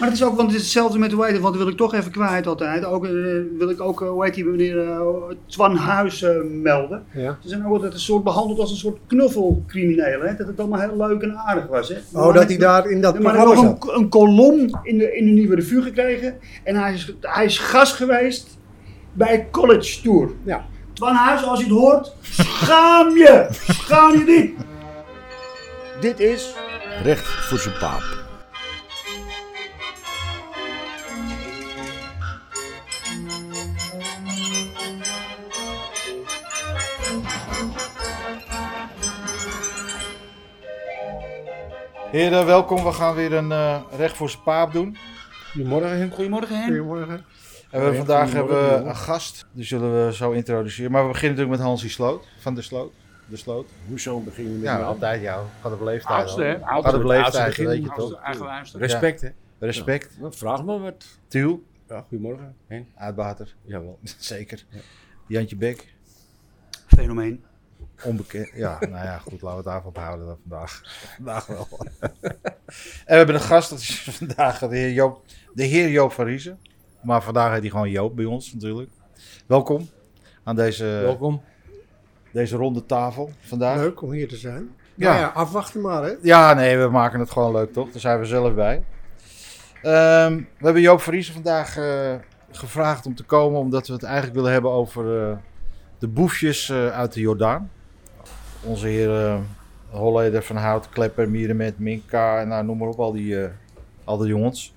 Maar het is ook, want het is hetzelfde met hoe heet het, want dat wil ik toch even kwijt altijd. Ook, eh, wil ik ook, eh, hoe heet die meneer, eh, Twan Huis eh, melden. Ja. Ze zijn ook altijd een soort behandeld als een soort knuffelcrimineel, hè. Dat het allemaal heel leuk en aardig was, hè. Oh, dat hij daar in dat maar hij nog een, een kolom in de, in de Nieuwe Revue gekregen. En hij is, hij is gast geweest bij College Tour. Ja. Twan Huis, als je het hoort, schaam je! Schaam je niet! Dit is Recht voor zijn paap. Heren, welkom. We gaan weer een eh, recht voor zijn paap doen. Goedemorgen, Henk. Goedemorgen. Goedemorgen. En we Ja, vandaag hebben we een gast. Die zullen we zo introduceren. Maar we beginnen natuurlijk met Hansie Sloot. Van de Sloot. De Sloot. Hoezo beginnen we met Ja, altijd jou. Gaat op leeftijd. Oudste, hè? Gaat op leeftijd, weet je toch. Respect, hè? Respect. Vraag me wat. Tiel. Ja, goedemorgen. Henk. Uitbater. Jawel. Zeker. Jantje Bek. Fenomeen. Onbekend. Ja, nou ja, goed. Laten we het daarvan ophouden dan vandaag. Vandaag wel. en we hebben een gast. Dat is vandaag de heer Joop, de heer Joop van Riezen. Maar vandaag heet hij gewoon Joop bij ons natuurlijk. Welkom aan deze, Welkom. deze ronde tafel vandaag. Leuk om hier te zijn. Ja. Ja. ja, afwachten maar, hè. Ja, nee, we maken het gewoon leuk, toch? Daar zijn we zelf bij. Ehm, we hebben Joop Verriezen vandaag eh, gevraagd om te komen, omdat we het eigenlijk willen hebben over eh, de boefjes eh, uit de Jordaan. Onze heren Holleder, Van Hout, Klepper, Mierenmet, Minka, nou, noem maar op, al die, eh, al jongens.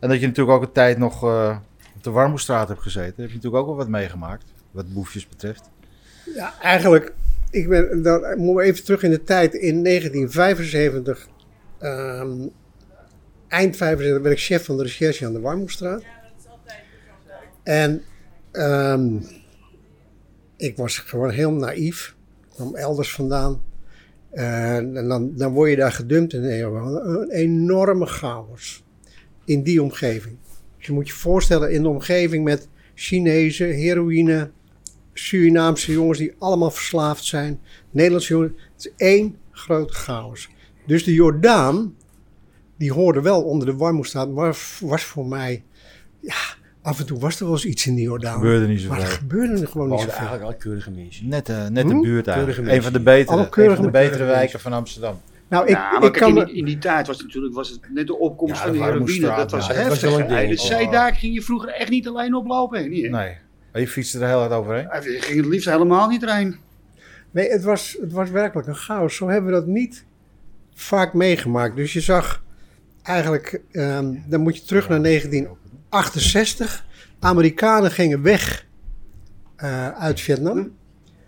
En dat je natuurlijk ook een tijd nog eh, op de Warmoestraat hebt gezeten. Heb je natuurlijk ook wel wat meegemaakt, wat boefjes betreft. Ja, eigenlijk, ik ben, dan moet ik even terug in de tijd. In 1975, ehm, eind 75, werd ik chef van de recherche aan de Warmoestraat. En ehm, ik was gewoon heel naïef. Kwam elders vandaan. En dan, dan word je daar gedumpt in een, enorme chaos in die omgeving. Dus je moet je voorstellen in de omgeving met Chinezen, heroïne, Surinaamse jongens die allemaal verslaafd zijn. Nederlandse jongens. Het is één grote chaos. Dus de Jordaan, die hoorde wel onder de Warmoestraat, maar was voor mij, ja, af en toe was er wel eens iets in de Jordaan. Gebeurde niet maar er zoveel. gebeurde er gewoon niet zoveel. eigenlijk al keurige mensen. Net, eh, net de Hm? buurt eigenlijk. Een mensen. van de betere, van de betere wijken van Amsterdam. Nou, ik, ja, ik kan in, die, in die tijd was het natuurlijk was het net de opkomst Ja, van de heroïne. Dat was ja, dat was heftig. een hè. ding. de zeedaak ging je vroeger echt niet alleen oplopen. hè, Niet, hè? Nee. Maar je fietste er heel hard overheen. Je ging het liefst helemaal niet erheen. Nee, het was, het was werkelijk een chaos. Zo hebben we dat niet vaak meegemaakt. Dus je zag eigenlijk, ehm, dan moet je terug naar 1968. Amerikanen gingen weg eh, uit Vietnam.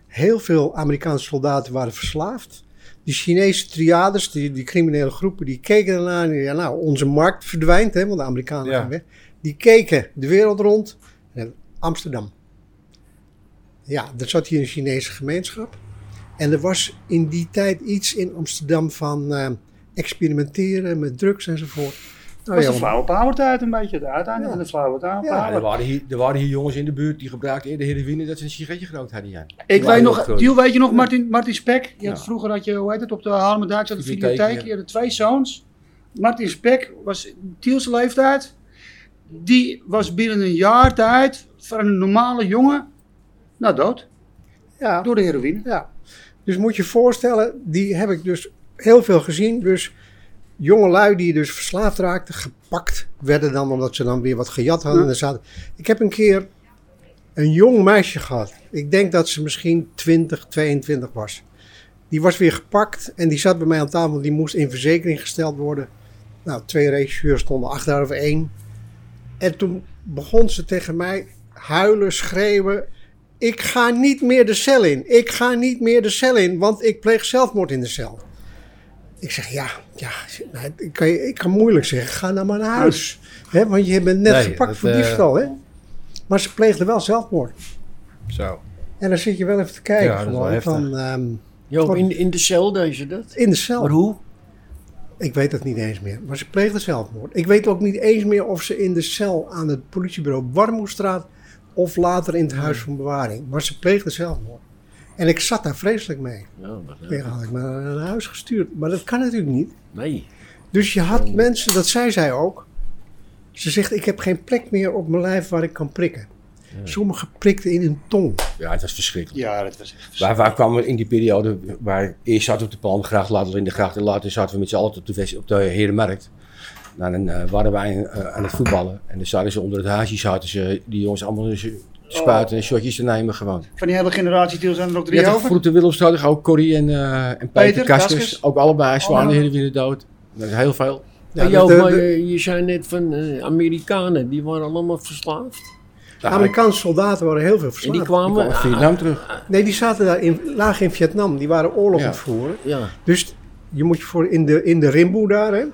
Heel veel Amerikaanse soldaten waren verslaafd. Die Chinese triades, die, die criminele groepen, die keken ernaar. En ja, nou, onze markt verdwijnt, hè, want de Amerikanen Ja. gaan weg. Die keken de wereld rond. En Amsterdam. Ja, er zat hier een Chinese gemeenschap. En er was in die tijd iets in Amsterdam van eh, experimenteren met drugs enzovoort. Nou was ja, de flauwe een beetje. De uiteinde Ja. van de flauwe power. Ja, Ja, er, waren hier, er waren hier jongens in de buurt die gebruikten eerder heroïne dat ze een sigaretje gerookt hadden. Ja. Ik weet nog. Tiel, weet je nog, Martin, Martin Spek? Je had vroeger had je, hoe heet het, op de Haarlemmerdijk zat de Videotheek. Je had twee zoons. Martin Spek was Tiel's leeftijd. Die was binnen een jaar tijd van een normale jongen, nou dood, ja, door de heroïne. ja. Dus moet je je voorstellen, die heb ik dus heel veel gezien. Dus jongelui die dus verslaafd raakten, gepakt werden dan omdat ze dan weer wat gejat hadden. Ja. En zaten. Ik heb een keer een jong meisje gehad. Ik denk dat ze misschien 20, 22 was. Die was weer gepakt en die zat bij mij aan tafel. Die moest in verzekering gesteld worden. Nou, twee regisseurs stonden achter haar of één. En toen begon ze tegen mij huilen, schreeuwen. Ik ga niet meer de cel in. Ik ga niet meer de cel in, want ik pleeg zelfmoord in de cel. Ik zeg, ja, ja nou, ik, kan, ik kan moeilijk zeggen, ga nou maar naar huis. Hè, want je bent net Nee, gepakt dat, voor eh, diefstal, hè? Maar ze pleegde wel zelfmoord. Zo. En dan zit je wel even te kijken. Ja, dat is wel gewoon, heftig. van, ehm, Jo, in, in de cel deed ze dat? in de cel. Maar hoe? Ik weet het niet eens meer. Maar ze pleegde zelfmoord. Ik weet ook niet eens meer of ze in de cel aan het politiebureau Warmoestraat of later in het huis van bewaring. Maar ze pleegde zelfmoord. En ik zat daar vreselijk mee. Ja, maar, had ik me naar huis gestuurd. Maar dat kan natuurlijk niet. nee. Dus je had mensen, dat zei zij ook. Ze zegt, ik heb geen plek meer op mijn lijf waar ik kan prikken. Sommigen prikten in hun tong. Ja, het was verschrikkelijk. Ja, dat was echt Waar, waar kwamen we in die periode, waar eerst zaten we op de Palmgracht, later in de gracht en later zaten we met z'n allen op de, West- op de Herenmarkt. Nou, dan eh, waren wij eh, aan het voetballen en dan zaten ze onder het haasje, zaten ze die jongens allemaal spuiten en shotjes te nemen gewoon. Van die hele generatie Tiel zijn er nog drie Ja, over. de Willemstraat ook Corrie en, eh en Peter, Peter Kaskes. ook allebei zwaar Allemaal. de hele dood. Dat is heel veel. Ja, Ja, dus de- maar de- je, je zei net van eh, Amerikanen, die waren allemaal verslaafd. de Amerikaanse soldaten waren heel veel En verslaafd. die Ik kwamen... kwam uit Vietnam terug. Nee, die zaten daar in, lagen in Vietnam. Die waren oorlog Ja. aan het voeren. Ja, Dus je moet je voor in de, in de rimboe daar, hè,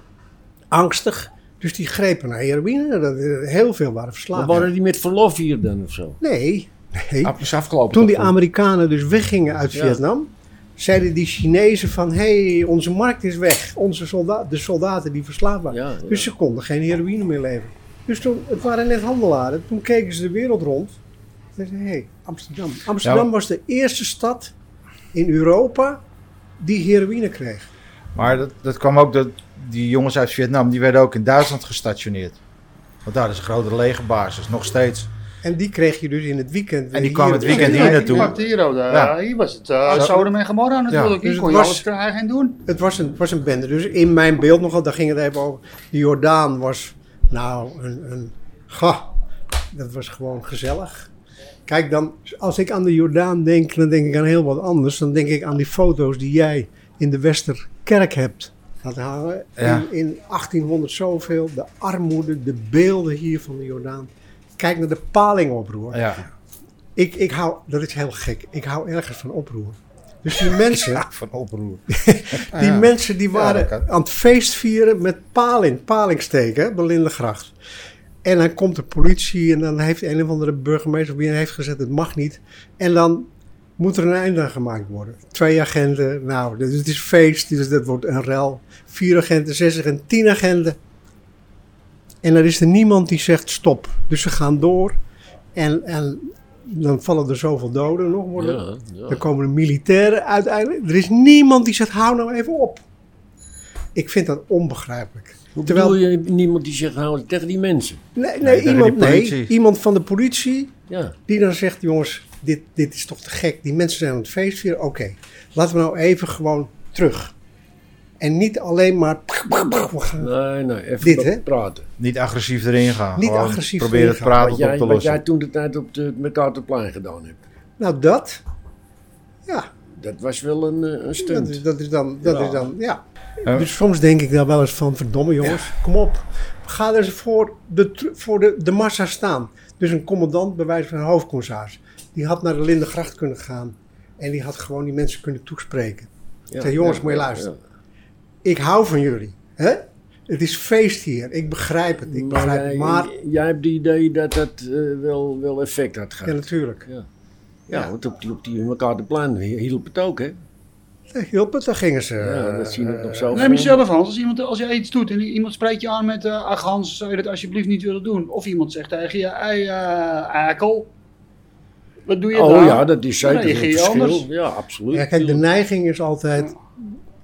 angstig. Dus die grepen naar heroïne. Dat, eh, heel veel waren maar verslaafd. waren die met verlof hier dan of zo? Nee, nee. Is afgelopen. Toen die? Amerikanen dus weggingen uit Ja. Vietnam, zeiden die Chinezen van, hé, hey, onze markt is weg. Onze soldaten, de soldaten die verslaafd waren. Ja, ja. Dus ze konden geen heroïne meer leveren. Dus toen, het waren net handelaren. Toen keken ze de wereld rond. En zeiden, hé, hey, Amsterdam. Amsterdam Ja. was de eerste stad in Europa die heroïne kreeg. Maar dat, dat kwam ook, dat die jongens uit Vietnam, die werden ook in Duitsland gestationeerd. Want daar is een grote legerbasis, nog steeds. En die kreeg je dus in het weekend. En die hier kwamen het weekend Ja, hier die naartoe. pakte hier, ook, Ja. hier was het uh, Sodom en Gomorra natuurlijk. Dus Hier kon het je was- alles krijgen en doen. Het was een, het was een bende. Dus in mijn beeld nogal, daar ging het even over. De Jordaan was, nou, een, een ga, dat was gewoon gezellig. Kijk dan, als ik aan de Jordaan denk, dan denk ik aan heel wat anders. Dan denk ik aan die foto's die jij in de Westerkerk hebt hangen. Ja. In, in 1800 zoveel, de armoede, de beelden hier van de Jordaan. Kijk naar de paling oproer. Ja, Ik, ik hou, dat is heel gek, ik hou ergens van oproer. Dus die mensen, van oproer. die mensen die Ja, waren aan het feest vieren met paling, palingsteken, hè, bij Lindegracht. En dan komt de politie en dan heeft een of andere burgemeester wie heeft gezegd het mag niet. En dan moet er een einde aan gemaakt worden. Twee agenten, nou, dus het is feest, dus dat wordt een rel. Vier agenten, zes agenten, tien agenten. En er is er niemand die zegt stop. Dus ze gaan door en, en dan vallen er zoveel doden nog. Worden, Ja, ja. dan komen de militairen uiteindelijk. Er is niemand die zegt, hou nou even op. Ik vind dat onbegrijpelijk. Hoe Terwijl- je niemand die zegt, hou tegen die mensen? Nee, Nee, nee, iemand, die nee iemand van de politie Ja, die dan zegt, jongens, dit, dit is toch te gek. Die mensen zijn aan het feest vieren. Oké, laten we nou even gewoon terug. En niet alleen maar... We gaan nee, nee, even Dit, wat hè? praten. Niet agressief erin gaan. Niet Gewoon agressief Proberen erin het praten Wat op jij, te wat lossen. jij toen de tijd op de MacArthurplein gedaan hebt. Nou, dat... Ja, Dat was wel een, eh, een dat stunt. is, dat is dan... Dat Ja. is dan ja. Dus soms denk ik dan wel eens van, verdomme jongens, kom op. Ga er eens voor, de, voor de, de massa staan. Dus een commandant, bij wijze van een hoofdcommissaris, die had naar de Lindengracht kunnen gaan. En die had gewoon die mensen kunnen toespreken. Ja, Zeg, jongens, ja, moet je ja, luisteren. Ik hou van jullie. Hè? Het is feest hier. Ik begrijp het. Ik Maar, begrijp het. eh, Maar, jij hebt het idee dat dat eh, wel, wel effect had gehad. ja, natuurlijk. Ja, ja, want op die, op die MacArthurplein hielp het ook, hè? Hielp het, daar gingen ze. Ja, dat zien we eh, nog zo. Neem jezelf Hans, als, iemand, als je iets doet en iemand spreekt je aan met eh ach Hans, zou je dat alsjeblieft niet willen doen? Of iemand zegt tegen je, hey eh, Akel, wat doe je Oh daar? ja, dat is zeker een verschil. anders. Ja, absoluut. Ja, kijk, de neiging is altijd,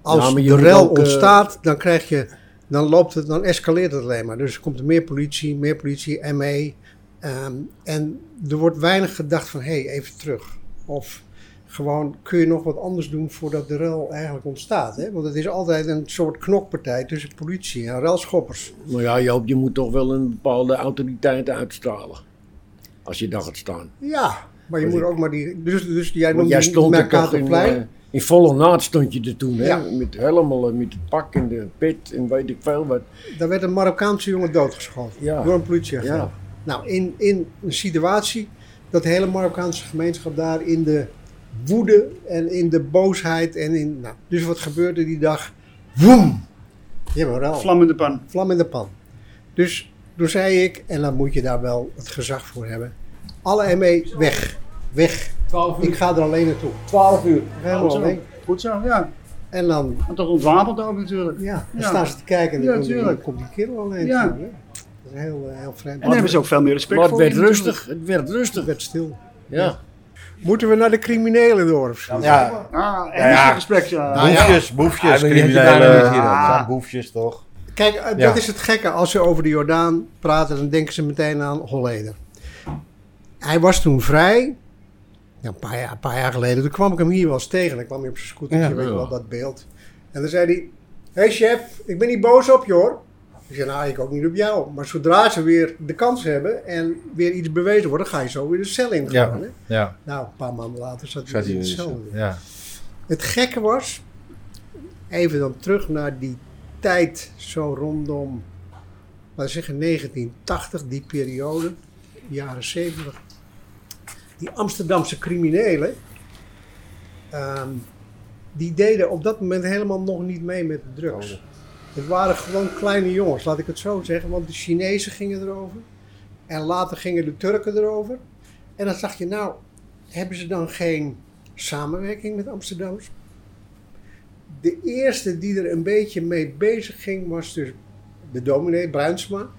als Ja, de rel ook, eh, ontstaat, dan krijg je, dan loopt het, dan escaleert het alleen maar. Dus er komt er meer politie, meer politie, ME. ehm, en er wordt weinig gedacht van, hé, hey, even terug. Of gewoon, kun je nog wat anders doen voordat de rel eigenlijk ontstaat. Hè? Want het is altijd een soort knokpartij tussen politie en relschoppers. Maar ja, Joop, je moet toch wel een bepaalde autoriteit uitstralen. Als je daar gaat staan. Ja, maar je moet ook maar die, dus, dus jij noemt jij stond er toch in, eh, in volle naad stond je er toen, hè? Ja. Met helemaal, eh, met het pak en de pit en weet ik veel wat. Daar werd een Marokkaanse jongen doodgeschoten Ja. door een politieagent. Ja. Nou, in, in een situatie dat de hele Marokkaanse gemeenschap daar in de woede en in de boosheid en in... Nou, dus wat gebeurde die dag? Woem! Vlam in de pan. Vlam in de pan. Dus toen zei ik, en dan moet je daar wel het gezag voor hebben. Alle ME weg. Weg. 12 Ik ga er alleen naartoe. 12 uur. Helemaal Goed zo. alleen. Goed zo, ja. En dan, En toch ontwapend ook natuurlijk. ja, dan Ja. staan ze te kijken en Ja, dan komt die- tuurlijk. komt die kerel alleen. Ja. Dat is heel, eh, heel vreemd. En daar hebben ze ook veel meer respect Maar het voor. werd rustig. Het werd rustig. Het werd stil. Ja. Moeten we naar de criminelen door of zo? Ja, Ah, Ja, ja. een gesprek. Ja. boefjes, boefjes, heb je criminelen. boefjes toch? Kijk, eh, Ja. dat is het gekke. Als ze over de Jordaan praten, dan denken ze meteen aan Holleder. Hij was toen vrij. Ja, een, paar jaar, een paar jaar geleden. Toen kwam ik hem hier wel eens tegen. Dan kwam hij op zijn scooter. Ja. weet je Ja. wel, dat beeld. En dan zei hij... Hé hey chef, ik ben niet boos op je hoor. Ik zei, nou, ik ook niet op jou. Maar zodra ze weer de kans hebben en weer iets bewezen wordt, dan ga je zo weer de cel in Ja. gaan. Hè? Ja, Nou, een paar maanden later zat hij in de cel. ja. Het gekke was, even dan terug naar die tijd, zo rondom, laten we zeggen 1980, die periode, jaren 70. Die Amsterdamse criminelen, ehm, die deden op dat moment helemaal nog niet mee met de drugs. Het waren gewoon kleine jongens, laat ik het zo zeggen, want de Chinezen gingen erover. En later gingen de Turken erover. En dan zag je, nou, hebben ze dan geen samenwerking met Amsterdams? De eerste die er een beetje mee bezig ging was dus de dominee Bruinsma.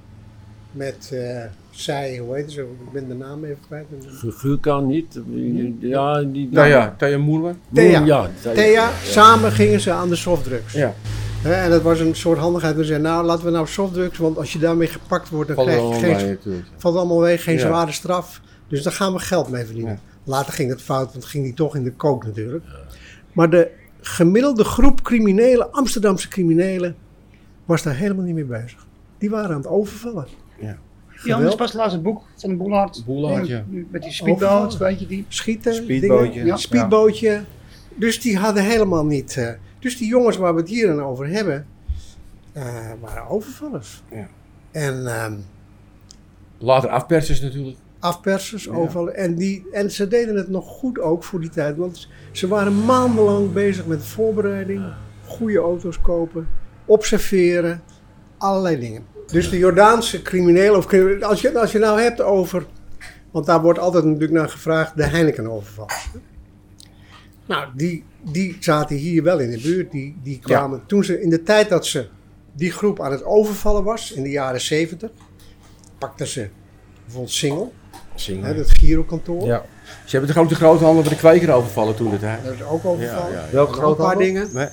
Met eh, zij, hoe heet ze? Ik ben de naam even kwijt. Gurkan niet. Ja, die. Nou ja, Thea. Ja, Thea, samen gingen ze aan de softdrugs. Ja. Hè, en dat was een soort handigheid. We zeiden, nou laten we nou softdrugs, want als je daarmee gepakt wordt, dan Valt krijg je allemaal geen, valt allemaal weg, geen Ja. zware straf. Dus daar gaan we geld mee verdienen. Ja. Later ging het fout, want ging die toch in de kook natuurlijk. Maar de gemiddelde groep criminelen, Amsterdamse criminelen, was daar helemaal niet mee bezig. Die waren aan het overvallen. Ja. Ja, anders pas laatst het boek van Boelhard. Boelhard, ja. Met die speedboot, Overvallen. weet je die. Schieten, Speedbootje. dingen. Ja. speedbootje. Dus die hadden helemaal niet... eh, dus die jongens waar we het hier dan over hebben, eh, waren overvallers. Ja. En ehm, Later afpersers natuurlijk. afpersers, Ja. overvallen. En, die, en ze deden het nog goed ook voor die tijd. Want ze waren maandenlang bezig met voorbereiding. Goede auto's kopen. Observeren. Allerlei dingen. Dus de Jordaanse criminelen, of als je, als je nou hebt over, want daar wordt altijd natuurlijk naar gevraagd, de Heineken-overvallers. Nou, die, die zaten hier wel in de buurt. Die, die kwamen toen ze, in de tijd dat ze die groep aan het overvallen was, in de jaren 70, pakten ze bijvoorbeeld Singel, Zingen. hè, dat Girokantoor. Ja. Ze hebben de grote groothandel bij de kweker overvallen toen de tijd. Dat is ook overvallen. Ja, ja, ja. Welke een paar dingen. Nee,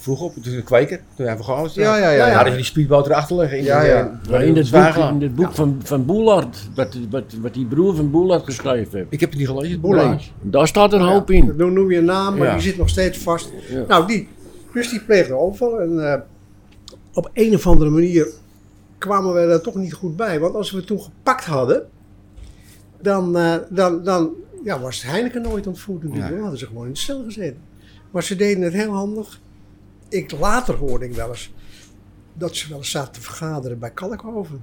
vroeg op, toen de kweker, toen hij vergaan Ja, ja, ja. Ja, Ja, ja. hadden ze die speedboot erachter liggen. In Ja, de- ja. in- Maar in het boek, in het boek van, van Boelard, wat, wat, wat die broer van Boelard geschreven heeft. Ik heb het niet gelezen. Boelhard. Nee. Daar staat een hoop in. Dan noem je een naam, maar Ja. die zit nog steeds vast. Ja. Nou, die. Dus die pleegde overval. En eh, op een of andere manier kwamen we daar toch niet goed bij. Want als we het toen gepakt hadden, dan, eh, dan, dan ja, was Heineken nooit ontvoerd natuurlijk. Hadden ze gewoon in de cel gezeten. Maar ze deden het heel handig. Ik, later hoorde ik wel eens dat ze wel eens zaten te vergaderen bij Kalkhoven.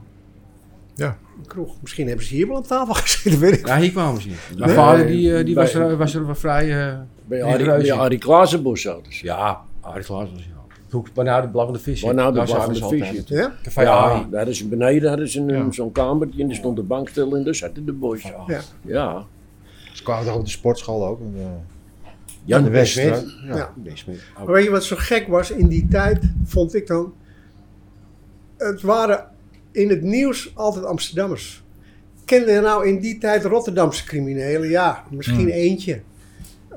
Ja. Een kroeg. Misschien hebben ze hier wel aan tafel gezeten, weet ik Ja, hier kwamen ze niet. Mijn Nee. vader die, eh, die was, er, was er wel vrij... eh, Bij Die Arie, Klaasenbos zaten ze. ja, Arie Klaas was ja. Waarna de blaffende vis. Waar nou de ze vis zit. Ja? Ja, Arie. daar is beneden hadden ze een, Ja. zo'n kamertje en er stond een bankstel en daar zaten de boys. Ja. Ja. Ze kwamen toch op de sportschool ook. en, eh, Jan de Weststraat. Weststraat. Ja. Ja. Maar weet je wat zo gek was in die tijd, vond ik dan? Het waren in het nieuws altijd Amsterdammers. Kende je nou in die tijd Rotterdamse criminelen? Ja, misschien Hmm. eentje.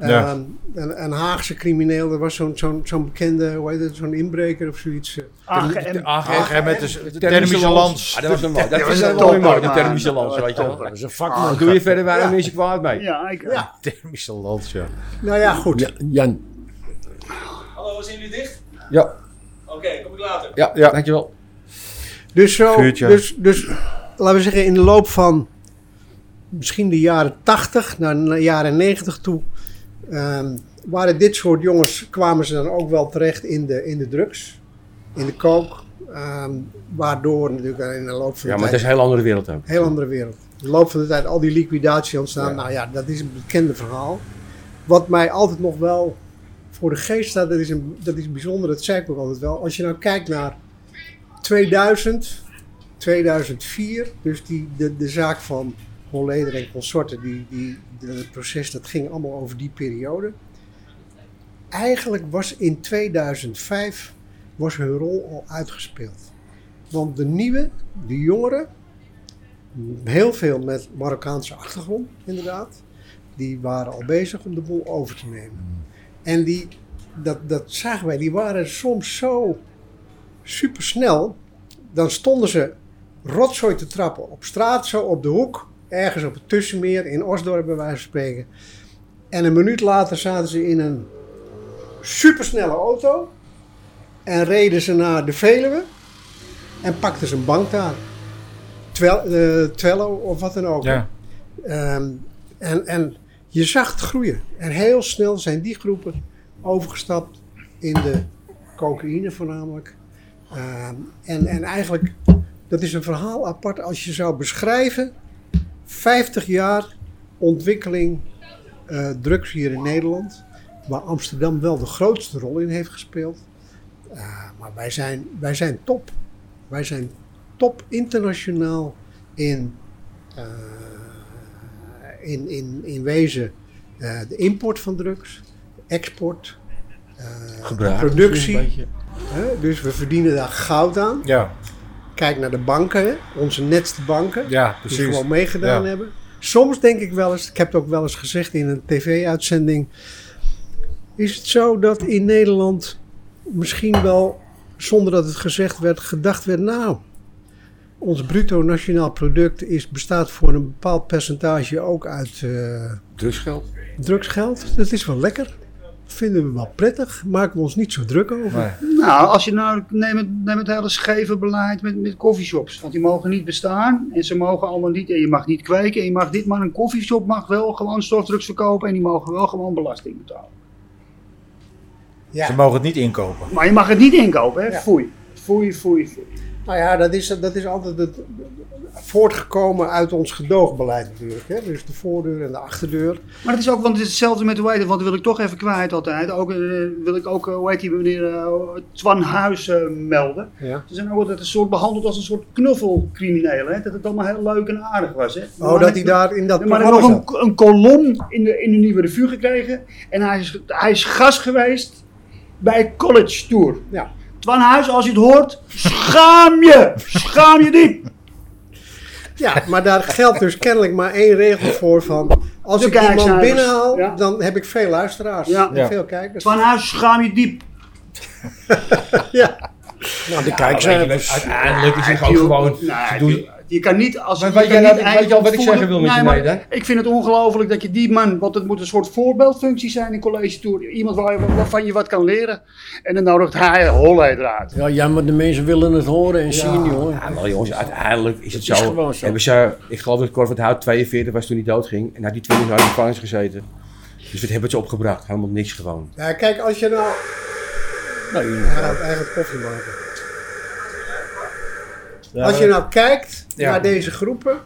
Ja. Ehm, een, een Haagse crimineel, er was zo'n zo'n zo'n bekende, hoe heet het, zo'n inbreker of zoiets. eh. AGM. AGM. AGM met de, de thermische lans. Ah, dat was een mooi. Dat dat is mooi, de thermische lans, weet je wel. Dat is een vakman. doe je verder weinig Ja. mensen kwaad mee. Ja, ik, Ja. Thermische lans, ja. Nou ja, goed. Ja, Jan, Hallo, zijn jullie dicht? Ja, Oké, kom ik later. ja, Ja. dankjewel. Dus zo, Vuurtje. dus, dus laten we zeggen in de loop van misschien de jaren 80 naar de jaren 90 toe, ehm, waren dit soort jongens, kwamen ze dan ook wel terecht in de, in de drugs, in de coke, ehm, waardoor natuurlijk in de loop van Ja, de maar het tijd, is een heel andere wereld ook. heel andere wereld. In de loop van de tijd al die liquidatie ontstaan, Ja. nou ja, dat is een bekende verhaal. Wat mij altijd nog wel voor de geest staat, dat is, een, dat is bijzonder, dat zei ik ook altijd wel. Als je nou kijkt naar 2000, 2004, dus die, de, de zaak van Holleder en consorten, die, die, het proces dat ging allemaal over die periode. Eigenlijk was in 2005 was hun rol al uitgespeeld. Want de nieuwe, de jongeren, heel veel met Marokkaanse achtergrond inderdaad, die waren al bezig om de boel over te nemen. En die, dat, dat zagen wij, die waren soms zo supersnel dan stonden ze rotzooi te trappen op straat, zo op de hoek. Ergens op het Tussenmeer in Osdorp, bij wijze van spreken. En een minuut later zaten ze in een supersnelle auto. En reden ze naar de Veluwe. En pakten ze een bank daar. Twel, eh, Twello of wat dan ook. Ja. Ehm, en, en je zag het groeien. En heel snel zijn die groepen overgestapt in de cocaïne voornamelijk. Ehm, en, en eigenlijk, dat is een verhaal apart als je zou beschrijven. 50 jaar ontwikkeling eh, drugs hier in Nederland. Waar Amsterdam wel de grootste rol in heeft gespeeld. Eh, maar wij zijn, wij zijn top. Wij zijn top internationaal in, eh, in, in, in wezen eh, de import van drugs, export, eh, Gebruik. productie. Dus we verdienen daar goud aan. Ja, Kijk naar de banken, onze netste banken, ja die gewoon meegedaan Ja. hebben. Soms denk ik wel eens, ik heb het ook wel eens gezegd in een tv-uitzending. Is het zo dat in Nederland misschien wel, zonder dat het gezegd werd, gedacht werd: nou, ons bruto nationaal product is, bestaat voor een bepaald percentage ook uit eh, Drugsgeld. drugsgeld. Dat is wel lekker. Vinden we wel prettig. Maken we ons niet zo druk over. Nee. Nou, als je nou, neem het, neem het hele scheve beleid met, met coffeeshops. Want die mogen niet bestaan en ze mogen allemaal niet, en je mag niet kweken en je mag dit, maar een koffieshop mag wel gewoon stofdrugs verkopen en die mogen wel gewoon belasting betalen. Ja. Ze mogen het niet inkopen. Maar je mag het niet inkopen, hè? Ja. Foei. Foei, foei, foei. Nou ja, dat is, dat is altijd het, voortgekomen uit ons gedoogbeleid natuurlijk. Hè? Dus de voordeur en de achterdeur. Maar het is ook, want het is hetzelfde met, hoe heet want dat wil ik toch even kwijt altijd. Ook, eh, wil ik ook, eh, hoe heet die meneer, eh, Twan Huis eh, melden. Ja. Ze zijn ook altijd een soort behandeld als een soort knuffelcrimineel, hè. Dat het allemaal heel leuk en aardig was, hè. Oh, dat hij daar in dat maar hij nog een, een kolom in de, in de nieuwe revue gekregen. En hij is, hij is gast geweest bij College Tour. Ja. Twan Huis, als je het hoort, schaam je! Schaam je diep! Ja, maar daar geldt dus kennelijk maar één regel voor van... Als De ik iemand binnenhaal, ja. dan heb ik veel luisteraars. Ja. En veel kijkers. Twan Huis, schaam je diep! Ja. Nou, de Ja, kijkcijfers. uiteindelijk is het gewoon. Je kan niet als Maar je weet kan niet weet je al wat ik zeggen wil met Nee, je maar mee? Ik vind het ongelooflijk dat je die man, want het moet een soort voorbeeldfunctie zijn in college tour. Iemand waar je, waarvan je wat kan leren. En dan nodigt hij Holley eruit. Ja, ja, maar de mensen willen het horen en zien, jongen. Ja, wel jongens, uiteindelijk is het Het is zo. zo. Hebben ze, ik geloof dat Cor van het Hout 42 was toen hij doodging. En had die 20 jaar in de gevangenis gezeten. Dus wat hebben ze opgebracht? Helemaal niks gewoon. ja, kijk, als je nou... Nou, Hij gaat eigenlijk koffie maken. Als je nou kijkt Ja. naar deze groepen...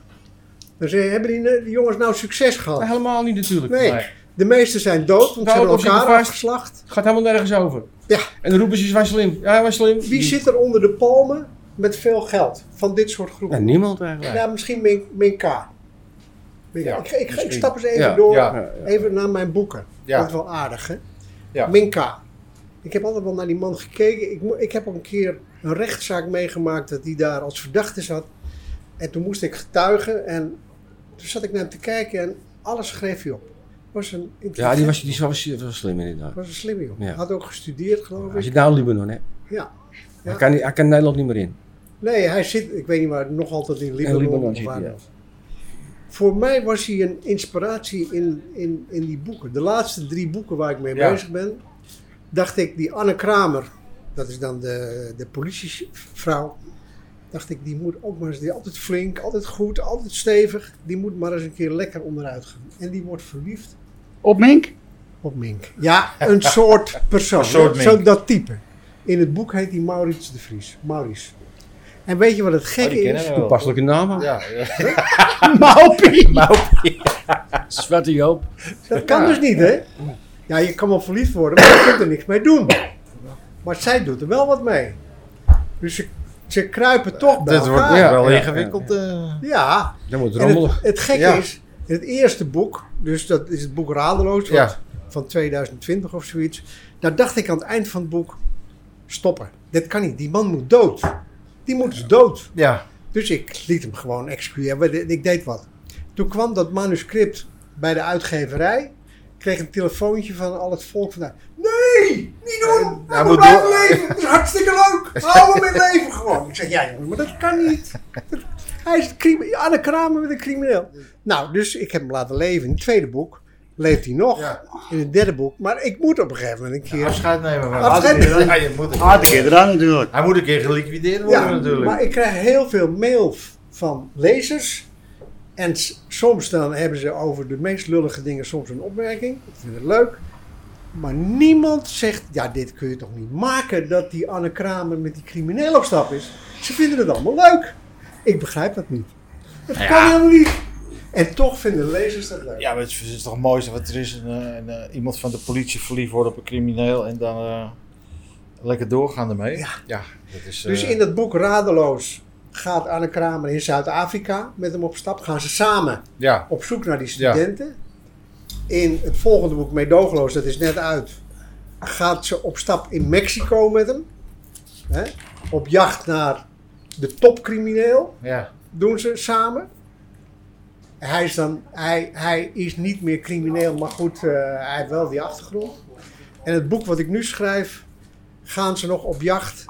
Dan zeg je, hebben die, die jongens nou succes gehad? helemaal niet natuurlijk. Nee. Nee. De meeste zijn dood, want ze Dood hebben elkaar afgeslacht. Het gaat helemaal nergens over. Ja. En dan roepen ze, was slim. Ja, was slim. Wie zit er onder de palmen met veel geld van dit soort Ja, groepen? niemand eigenlijk. Ja, misschien Min, Min K. Min K. Ja, ik, ik, stap eens even Ja, door, ja, ja. even naar mijn boeken. Ja. Dat is wel aardig, hè? Ja. Min K. Ik heb altijd wel naar die man gekeken. Ik, ik heb ook een keer een rechtszaak meegemaakt dat hij daar als verdachte zat. En toen moest ik getuigen en toen zat ik naar hem te kijken en alles schreef hij op. Was een Ja, die was, die was, die was slim inderdaad. was een slimme jongen. Ja. Had ook gestudeerd, geloof ik. zit nou in Libanon, hè. Ja. Hij, kan, hij kan Nederland niet meer in. Nee, hij zit, ik weet niet waar, nog altijd in Libanon. Libanon zit hij. Voor mij was hij een inspiratie in, in, in die boeken. De laatste drie boeken waar ik mee Ja. bezig ben, dacht ik, die Anne Kramer, dat is dan de, de politievrouw, dacht ik, die moet ook maar eens, die altijd flink, altijd goed, altijd stevig, die moet maar eens een keer lekker onderuit gaan. En die wordt verliefd Op Mink? op Mink. Ja, een soort persoon. Een soort? Zo dat type. In het boek heet hij Maurits de Vries. Maurice. En weet je wat het Oh, gekke die kennen is? Toepasselijke naam. Ja, ja. Maupie! Zwarte Joop. Dat kan dus niet, hè? Ja, je kan wel verliefd worden, maar je kunt er niks mee doen. Maar zij doet er wel wat mee. Dus ze, ze kruipen toch bij Dit wordt ja. wel ja, ingewikkeld. eh. Ja. Dat wordt En het, rommelig. het gekke Ja. is, in het eerste boek, dus dat is het boek Radeloos wat Ja. van 2020 of zoiets. Daar dacht ik aan het eind van het boek, stoppen. Dit kan niet, die man moet dood. Die moet dus dood. Ja, Dus ik liet hem gewoon execueren. Ik deed wat. Toen kwam dat manuscript bij de uitgeverij. Kreeg een telefoontje van al het volk vandaag. Nee, Nee, niet doen. Hij Hij moet blijven leven. Het is hartstikke leuk. Hou hem in leven gewoon. Ik zeg, ja jongen, maar dat kan niet. Hij is crime- Anne Kramer met een crimineel. Nou, dus ik heb hem laten leven. In het tweede boek leeft hij nog. Ja. In het derde boek. Maar ik moet op een gegeven moment een keer... Afscheid nemen van Afscheid hem. nemen. Ja, je moet een keer- eraan natuurlijk. Hij moet een keer geliquideerd worden Ja, natuurlijk. maar ik krijg heel veel mail van lezers. En soms dan hebben ze over de meest lullige dingen soms een opmerking. Ik vind het leuk. Maar niemand zegt, ja dit kun je toch niet maken dat die Anne Kramer met die crimineel op stap is. Ze vinden het allemaal leuk. Ik begrijp dat niet. Dat Nou kan helemaal niet. En toch vinden lezers dat leuk. Ja, maar het is, het is toch mooiste wat er is. Een, eh, een, iemand van de politie verliefd worden op een crimineel en dan eh, lekker doorgaan ermee. Ja. dat is, Dus eh, in dat boek Radeloos gaat Anne Kramer in Zuid-Afrika met hem op stap. Gaan ze samen ja. op zoek naar die Ja. studenten. In het volgende boek, Meedogenloos, dat is net uit, gaat ze op stap in Mexico met hem. Hè? Op jacht naar de topcrimineel, ja. doen ze samen. Hij is, dan, hij, hij is niet meer crimineel, maar goed, eh, hij heeft wel die achtergrond. En het boek wat ik nu schrijf, gaan ze nog op jacht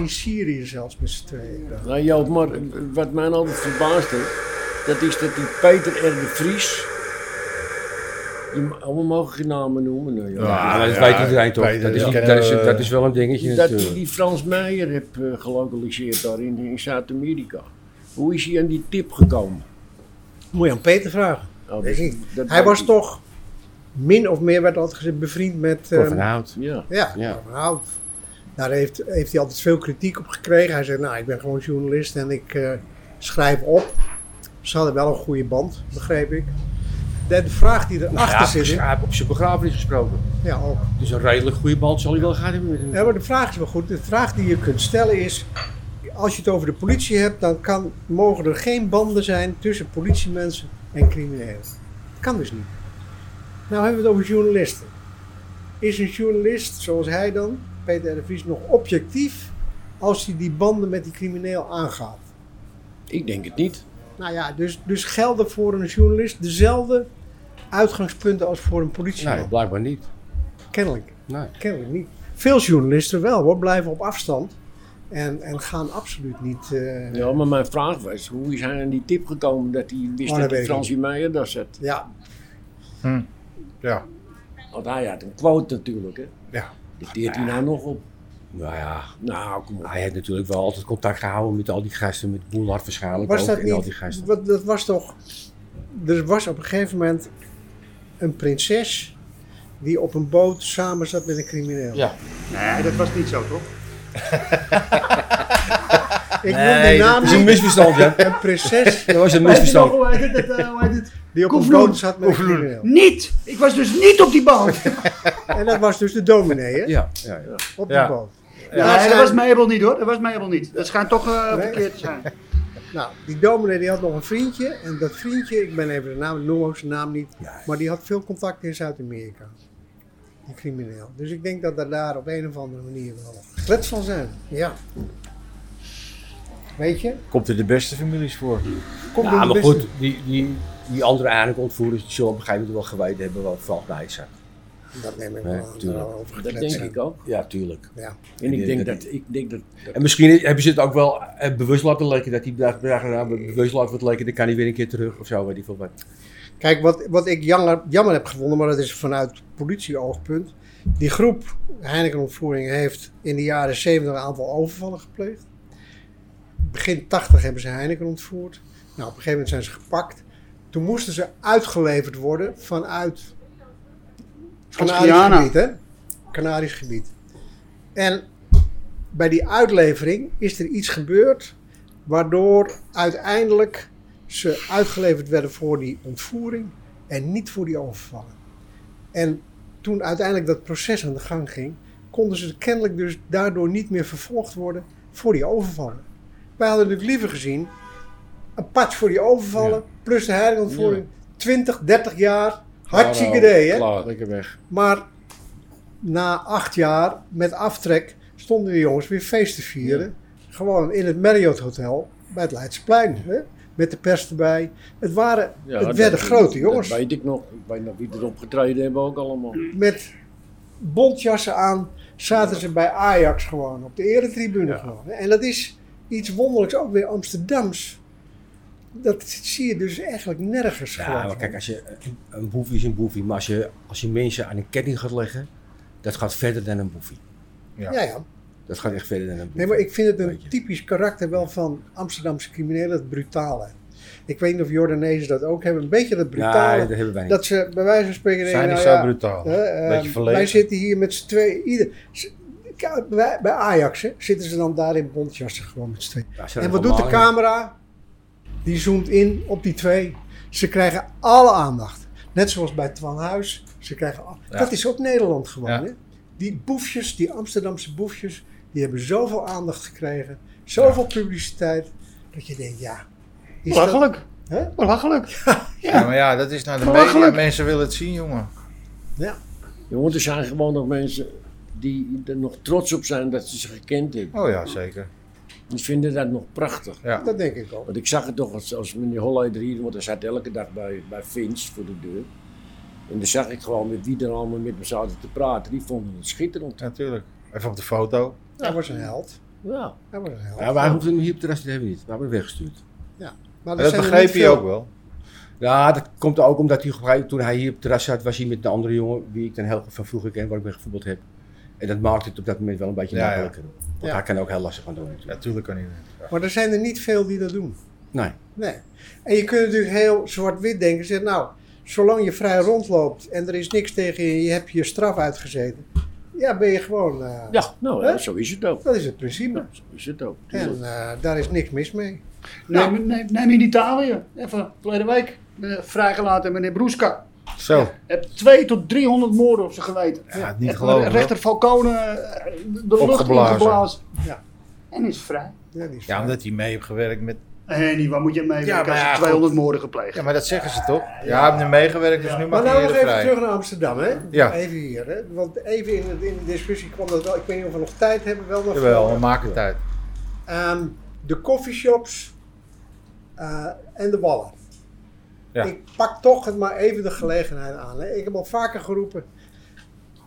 in Syrië zelfs met z'n tweeën. Nou Joop, maar wat mij altijd verbaast heeft, dat is dat die Peter R. de Vries, allemaal mogen geen namen noemen. Nou. Ja, maar dat ja, weet iedereen toch. Peter, dat, is, ja. niet- dat, is, dat is wel een dingetje dat natuurlijk. die Frans Meijer heeft eh, gelokaliseerd daar in, in Zuid-Amerika. Hoe is hij aan die tip gekomen? Moet je aan Peter vragen. Oh, Weet dat- dat Hij weet was ik. toch min of meer, werd altijd gezegd, bevriend met... Cor ehm, van Hout. Ja. Ja, Ja. Cor van Hout. Daar heeft, heeft hij altijd veel kritiek op gekregen. Hij zei, nou, ik ben gewoon journalist en ik eh, schrijf op. Ze hadden wel een goede band, begreep ik. De, de vraag die erachter Ja, zit, hij op zijn begrafenis gesproken. ja, ook. Dus een redelijk goede band zal hij wel gehad hebben. Ja, maar de vraag is wel goed. De vraag die je kunt stellen is, als je het over de politie hebt, dan kan, mogen er geen banden zijn tussen politiemensen en criminelen. Dat kan dus niet. Nou hebben we het over journalisten. Is een journalist, zoals hij dan, Peter R. de Vries, nog objectief als hij die banden met die crimineel aangaat? Ik denk het niet. Nou ja, dus, dus gelden voor een journalist dezelfde uitgangspunten als voor een politieman? Nee, blijkbaar niet. Kennelijk. Nee. Kennelijk niet. Veel journalisten wel hoor, blijven op afstand. En, en gaan absoluut niet. eh, Ja, maar mijn vraag was, hoe is hij aan die tip gekomen dat hij wist Oh, dat dat Fransie Meijer daar zat? ja, ja. Want hij had een quote natuurlijk, hè. Ja. Die teert hij nou nog op. Nou ja, Nou, kom op. hij heeft natuurlijk wel altijd contact gehouden met al die gasten. Met Boelhard waarschijnlijk was ook. dat en al niet? die gasten. Wat, dat was toch. Er was op een gegeven moment een prinses die op een boot samen zat met een crimineel. Ja. Nee, dat was niet zo, toch? Ik noem Nee, de naam dat is een niet. misverstand, ja. Een prinses Dat was een misverstand. Hoe heet het? Die op een Koevloen. boot zat met een crimineel. Niet! Ik was dus niet op die boot. En dat was dus de dominee, hè? Ja, ja, ja. Op Ja. die boot. Nou, dat was Mabel niet hoor. Dat was Mabel niet. Dat schijnt toch eh, Nee. verkeerd te zijn. Nou, die dominee die had nog een vriendje. En dat vriendje, ik ben even de naam, ik noem ook zijn naam niet. Maar die had veel contact in Zuid-Amerika. Die crimineel. Dus ik denk dat er daar op een of andere manier wel glets van zijn. Ja. Weet je? Komt er de beste families voor. Komt Ja, in de maar beste- goed, die, die, die andere eigenlijk ontvoerders die zullen op een gegeven moment wel geweten hebben wat valt bij zat. Dat neem ik Nee, wel aan, tuurlijk. al over Dat denk zijn. ik ook. Ja, tuurlijk. Ja. En ik denk dat- dat, ik denk dat, En misschien hebben ze het ook wel eh, bewust laten leken dat dacht, nou, bewust laten wat leken, dan kan hij weer een keer terug of zo, weet ik veel wat. Kijk, wat, wat ik jammer, jammer heb gevonden, maar dat is vanuit politieoogpunt. Die groep Heineken-ontvoering heeft in de jaren 70 een aantal overvallen gepleegd. Begin 80 hebben ze Heineken ontvoerd. Nou, op een gegeven moment zijn ze gepakt. Toen moesten ze uitgeleverd worden vanuit Canarisch gebied, hè? Canarisch gebied. En bij die uitlevering is er iets gebeurd waardoor uiteindelijk ze uitgeleverd werden voor die ontvoering en niet voor die overvallen. En toen uiteindelijk dat proces aan de gang ging, konden ze kennelijk dus daardoor niet meer vervolgd worden voor die overvallen. Wij hadden natuurlijk liever gezien een patch voor die overvallen, plus de heiligontvoering, 20, 30 jaar, hartstikke idee hè. Klaar, lekker weg. Maar na acht jaar met aftrek stonden de jongens weer feest te vieren. Gewoon in het Marriott Hotel bij het Leidseplein. Hè? Met de pers erbij. Het, waren, Ja, het dat- werden grote jongens. Dat weet ik nog. Ik weet nog wie erop getreden hebben ook allemaal. Met bontjassen aan zaten ze bij Ajax gewoon op de eretribune Ja. gewoon. En dat is iets wonderlijks, ook weer Amsterdams. Dat zie je dus eigenlijk nergens Ja, gewoon. maar kijk, als je, een boefie is een boefie, maar als je, als je mensen aan een ketting gaat leggen, dat gaat verder dan een boefie. ja, ja. Dat gaat echt verder dan een boefie. Nee, maar ik vind het een typisch karakter wel van Amsterdamse criminelen, het brutale. Ik weet niet of Jordanezen dat ook hebben, een beetje dat brutale. Nee, dat hebben wij niet. dat ze bij wijze van spreken Zijn niet nou zo ja, brutaal. eh, Beetje verlegen. wij zitten hier met z'n. Ieder, Kijk, bij, Ajax hè, zitten ze dan daar in bontjassen gewoon met z'n tweeën. Ja, En wat doet de camera? Die zoomt in op die twee. Ze krijgen alle aandacht. Net zoals bij Twan Huis. Ze krijgen al- Ja. Dat is ook Nederland gewoon. Ja. Hè? Die boefjes, die Amsterdamse boefjes, die hebben zoveel aandacht gekregen. Zoveel publiciteit. Dat je denkt, ja. Is dat, Belachelijk. Belachelijk. Ja, maar ja, dat is naar de Belachelijk. media. Mensen willen het zien, jongen. Jongen, er zijn gewoon nog mensen die er nog trots op zijn dat ze ze gekend hebben. Oh ja, zeker. Die vinden dat nog prachtig. Ja. dat denk ik ook. Want ik zag het toch als, als meneer Holleder hier, want hij zat elke dag bij, bij Vince voor de deur. En dan zag ik gewoon met wie er allemaal met me zaten te praten. Die vonden het schitterend. Natuurlijk. Even op de foto. Hij was een held. Ja. Hij was een held. Ja, wij hoefden hem hier op terras te hebben niet. We hebben hem weggestuurd. Maar En dat zijn begreep veel- ook wel. Ja, dat komt ook omdat hij, toen hij hier op het terras zat, was hij met een andere jongen, wie ik dan heel van vroeger ken, waar ik mee gevoetbald heb. En dat maakte het op dat moment wel een beetje Ja, ja. makkelijker. Want Ja. hij kan ook heel lastig gaan doen natuurlijk. natuurlijk kan hij niet. Maar er zijn er niet veel die dat doen. Nee. Nee. En je kunt natuurlijk heel zwart-wit denken. Zeg, nou, zolang je vrij rondloopt en er is niks tegen je, je hebt je straf uitgezeten. Ja, ben je gewoon. eh, Ja, nou Hè? zo is het ook. Dat is het principe. Ja, zo is het ook. En eh, daar is niks mis mee. Neem, neem, neem in Italië. Even verleden week. eh, vrijgelaten meneer Brusca. Zo. Heb 2 tot 300 moorden op zijn geweten. Ja, het niet geloven. Rechter Falcone eh, de lucht ingeblazen. Ja. En is vrij. Ja, Ja, omdat hij mee heeft gewerkt met... En die, waar moet je mee Ja, werken maar als ja, er 200 moorden gepleegd? Ja, maar dat zeggen ze toch? Ja, hij heeft nu meegewerkt, dus nu Maar mag nou hij nog even vrij. terug naar Amsterdam, hè? Ja. Even hier, hè? Want even in, in de discussie kwam dat wel. Ik weet niet of we nog tijd hebben, wel nog. Jawel, we maken tijd. Ehm, de coffeeshops eh, en de wallen. Ja. Ik pak toch het maar even de gelegenheid aan. Hè. Ik heb al vaker geroepen.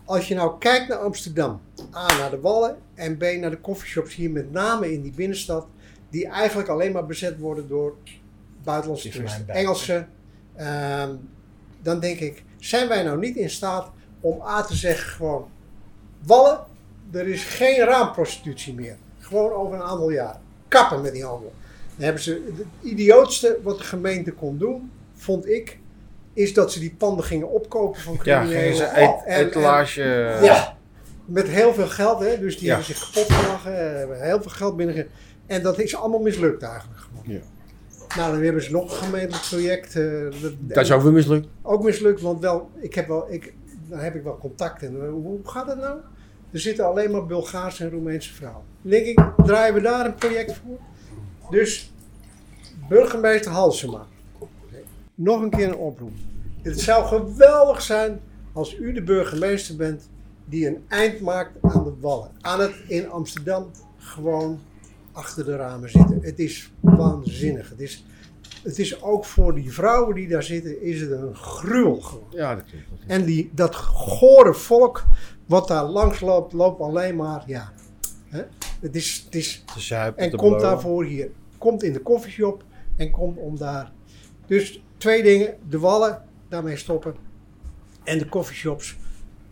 Als je nou kijkt naar Amsterdam, A naar de wallen en B naar de coffeeshops hier met name in die binnenstad, die eigenlijk alleen maar bezet worden door buitenlandse toeristen. Engelsen. ehm, dan denk ik, zijn wij nou niet in staat om A te zeggen gewoon, wallen, er is geen raamprostitutie meer. Gewoon over een aantal jaar. Kappen met die handel. Dan hebben ze, het idiootste wat de gemeente kon doen, vond ik, is dat ze die panden gingen opkopen van Ja, criminelen. gingen ze En- etalage... ja, met heel veel geld, hè? dus die Ja. hebben zich kapot gelachen, eh, hebben heel veel geld binnen. En dat is allemaal mislukt eigenlijk gewoon. Ja. Nou, dan hebben ze nog een gemeentelijk project. eh, dat, Dat is ook weer mislukt. ook mislukt, want wel, ik heb wel, ik, dan heb ik wel contact. En eh, hoe gaat het nou? Er zitten alleen maar Bulgaarse en Roemeense vrouwen. Dan denk ik, draaien we daar een project voor? Dus, burgemeester Halsema. Nog een keer een oproep. Het zou geweldig zijn als u de burgemeester bent die een eind maakt aan de wallen. Aan het in Amsterdam gewoon achter de ramen zitten. Het is waanzinnig. Het is, het is ook voor die vrouwen die daar zitten, is het een gruwel gewoon. Ja, dat klopt. En die, dat gore volk wat daar langs loopt, loopt alleen maar, ja. Hè? Het is, het is, en komt daarvoor hier. Komt in de koffieshop en komt om daar. Dus twee dingen. De wallen, daarmee stoppen. En de koffieshops.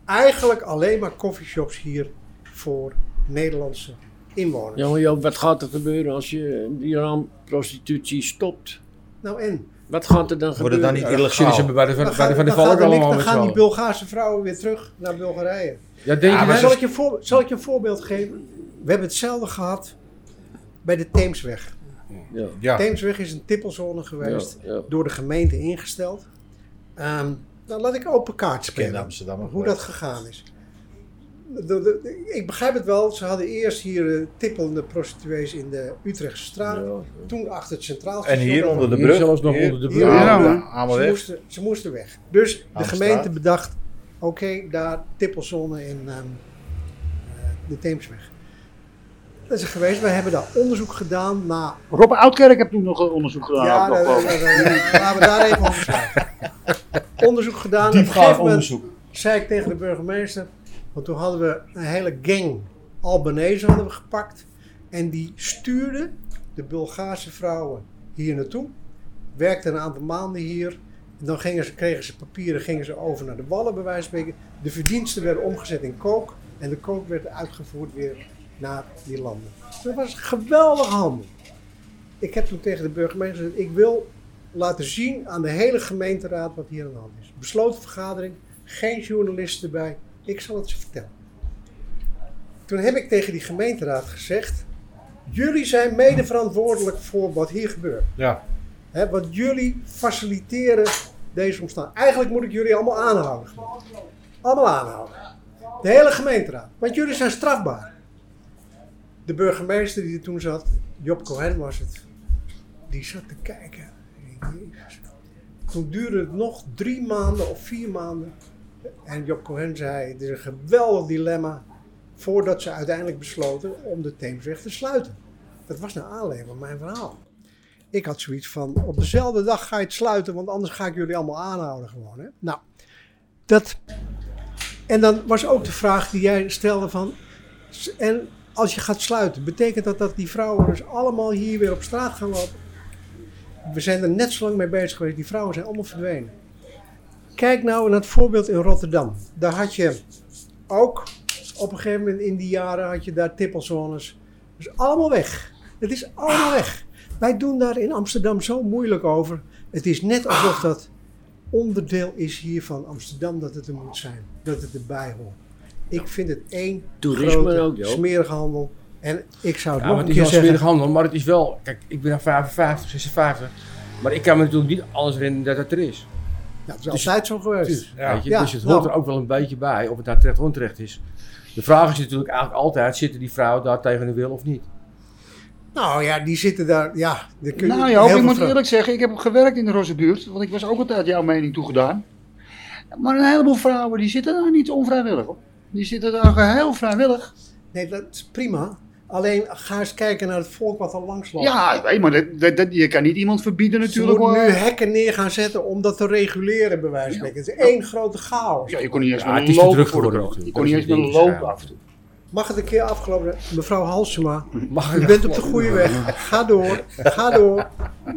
Eigenlijk alleen maar koffieshops hier voor Nederlandse inwoners. Ja, maar Joop, wat gaat er gebeuren als je die raamprostitutie stopt? Nou en? Wat gaat er dan gebeuren? dan niet illegaal? Bij de, Dan, bij de gaan- Van de Valk allemaal dan gaan die? Bulgaarse vrouwen weer terug naar Bulgarije. Ja, denk Ja, je zal, ik je voor, zal ik je een voorbeeld geven? We hebben hetzelfde gehad bij de Theemsweg. Ja. Ja, Theemsweg is een tippelzone geweest. Ja, ja. door de gemeente ingesteld. Ehm, nou, laat ik open kaart spelen. Hoe dat gegaan is. De- de- ik begrijp het wel. Ze hadden eerst hier eh, tippelende prostituees in de Utrechtse straat. Ja. Toen achter het Centraal En Station. hier onder de Hier brug. zelfs nog hier. onder de brug. Ze moesten, ze moesten weg. Dus de Aan de gemeente straat. bedacht, oké, daar tippelzone in ehm, eh, de Theemsweg. Dat is er geweest. Wij hebben daar onderzoek gedaan naar Rob Oudkerk heeft toen nog onderzoek gedaan. Ja, laten we daar even over praten. Onderzoek gedaan. Diepgaand onderzoek. zei ik tegen de burgemeester: Want toen hadden we een hele gang Albanese hadden we gepakt. En die stuurden de Bulgaarse vrouwen hier naartoe. Werkten een aantal maanden hier. En dan gingen ze, kregen ze papieren, gingen ze over naar de Wallen bij wijze van spreken. De verdiensten werden omgezet in kook. En de kook werd uitgevoerd weer naar die landen. Dat was een geweldige handel. Ik heb toen tegen de burgemeester gezegd, ik wil laten zien aan de hele gemeenteraad wat hier aan de hand is. Besloten vergadering, geen journalisten erbij. Ik zal het ze vertellen. Toen heb ik tegen die gemeenteraad gezegd, jullie zijn mede verantwoordelijk voor wat hier gebeurt. Ja. Hè, want jullie faciliteren deze omstandigheden. Eigenlijk moet ik jullie allemaal aanhouden. Allemaal aanhouden. De hele gemeenteraad. Want jullie zijn strafbaar. De burgemeester die er toen zat, Job Cohen was het, die zat te kijken. Jezus. Toen duurde het nog drie maanden of vier maanden. En Job Cohen zei, het is een geweldig dilemma. Voordat ze uiteindelijk besloten om de Theemsweg te sluiten. Dat was naar aanleiding van mijn verhaal. Ik had zoiets van, op dezelfde dag ga je het sluiten, want anders ga ik jullie allemaal aanhouden gewoon. Hè? Nou, dat... En dan was ook de vraag die jij stelde van, en als je gaat sluiten, betekent dat dat die vrouwen dus allemaal hier weer op straat gaan lopen? We zijn er net zo lang mee bezig geweest, die vrouwen zijn allemaal verdwenen. Kijk nou naar het voorbeeld in Rotterdam. Daar had je ook, op een gegeven moment in die jaren had je daar tippelzones. Dus allemaal weg. Het is allemaal weg. Wij doen daar in Amsterdam zo moeilijk over. Het is net alsof dat onderdeel is hier van Amsterdam dat het er moet zijn. Dat het erbij hoort. Ik vind het één Toerisme grote, ook, smerige handel. En ik zou het Ja, nog maar een het is wel zeggen. smerig handel, maar het is wel... Kijk, ik ben dan 55, 56. Maar ik kan me natuurlijk niet alles herinneren dat het er is. Ja, het is altijd zo geweest. Ja. Weet je? Ja, dus het nou. hoort er ook wel een beetje bij, of het nou terecht of onterecht is. De vraag is natuurlijk eigenlijk altijd, zitten die vrouwen daar tegen hun wil of niet? Nou ja, die zitten daar. Ja, daar kun je Nou ja, ik moet eerlijk zeggen, ik heb gewerkt in de Rozenbuurt, want ik was ook altijd jouw mening toegedaan. Maar een heleboel vrouwen die zitten daar niet onvrijwillig op. Die zitten daar geheel vrijwillig. Nee, dat is prima. Alleen ga eens kijken naar het volk wat er langs loopt. Ja, maar dat, dat, dat- je kan niet iemand verbieden Ze natuurlijk. moeten nu hekken neer gaan zetten om dat te reguleren, bij wijze van spreken. Het is één grote chaos. Ja, je kon niet eens Ja, voor kroon. Je kon niet eens ding lopen waarschijnlijk. af. Mag het een keer afgelopen? Mevrouw Halsema, Mag u bent op de goede weg. Ga door, ga door.